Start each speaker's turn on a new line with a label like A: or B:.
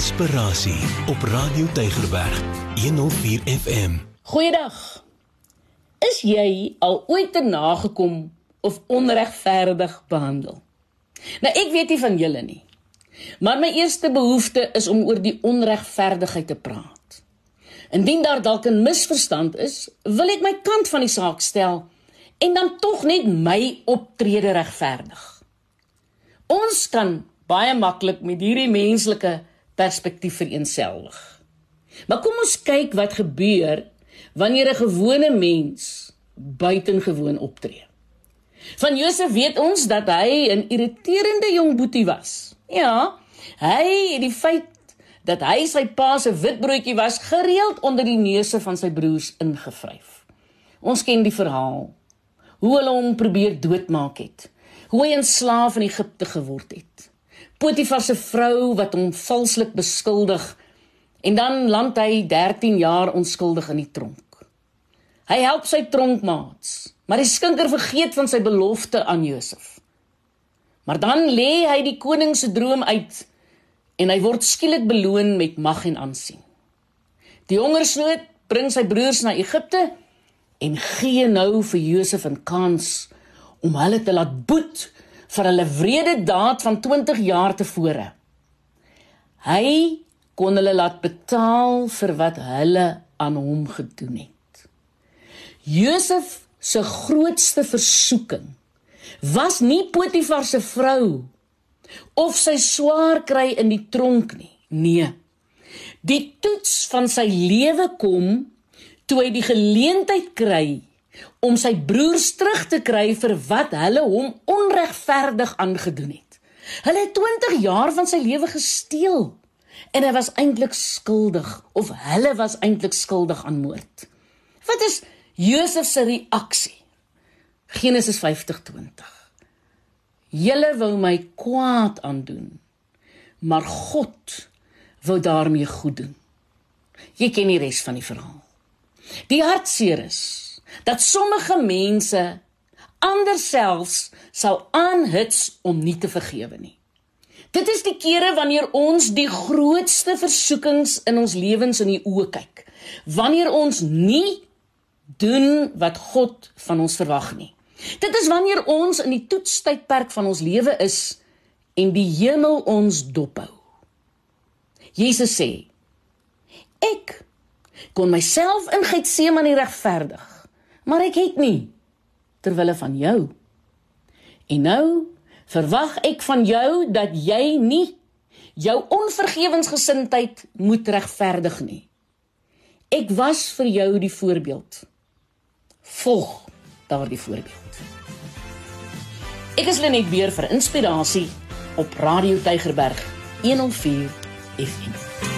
A: Inspirasie op Radio Tygerberg 104 FM.
B: Goeiedag. Is jy al ooit te nagekom of onregverdig behandel? Nou ek weet nie van julle nie. Maar my eerste behoefte is om oor die onregverdigheid te praat. Indien daar dalk 'n misverstand is, wil ek my kant van die saak stel en dan tog net my optrede regverdig. Ons kan baie maklik met hierdie menslike perspektief vereensgewig. Maar kom ons kyk wat gebeur wanneer 'n gewone mens buitengewoon optree. Van Josef weet ons dat hy 'n irriterende jong boetie was. Ja, hy het die feit dat hy sy pa se witbroodjie was gereeld onder die neuse van sy broers ingevryf. Ons ken die verhaal. Hoe hulle hom probeer doodmaak het. Hoe hy 'n slaaf in Egipte geword het. Potifar se vrou wat hom valslik beskuldig en dan land hy 13 jaar onskuldig in die tronk. Hy help sy tronkmaats, maar die skinker vergeet van sy belofte aan Josef. Maar dan lê hy die koning se droom uit en hy word skielik beloon met mag en aansien. Die hongersnood bring sy broers na Egipte en gee nou vir Josef 'n kans om hulle te laat boet vir hulle wrede daad van 20 jaar tevore. Hy kon hulle laat betaal vir wat hulle aan hom gedoen het. Josef se grootste versoeking was nie Potifar se vrou of sy swaar kry in die tronk nie. Nee. Die toets van sy lewe kom toe hy die geleentheid kry om sy broers terug te kry vir wat hulle hom onregverdig aangedoen het. Hulle het 20 jaar van sy lewe gesteel en hy was eintlik skuldig of hulle was eintlik skuldig aan moord. Wat is Josef se reaksie? Genesis 50:20. Julle wou my kwaad aandoen, maar God wou daarmee goed doen. Jy ken die res van die verhaal. Die hartseer is dat sommige mense ander selfs sal aanhits om nie te vergewe nie. Dit is die kere wanneer ons die grootste versoekings in ons lewens in die oë kyk. Wanneer ons nie doen wat God van ons verwag nie. Dit is wanneer ons in die toetstydperk van ons lewe is en die hemel ons dophou. Jesus sê: Ek kon myself in Getsemane regverdig maar ek het nie ter wille van jou. En nou verwag ek van jou dat jy nie jou onvergewensgesindheid moet regverdig nie. Ek was vir jou die voorbeeld. Volg daardie voorbeeld. Ek is Lenet Beer vir inspirasie op Radio Tygerberg 104 FM.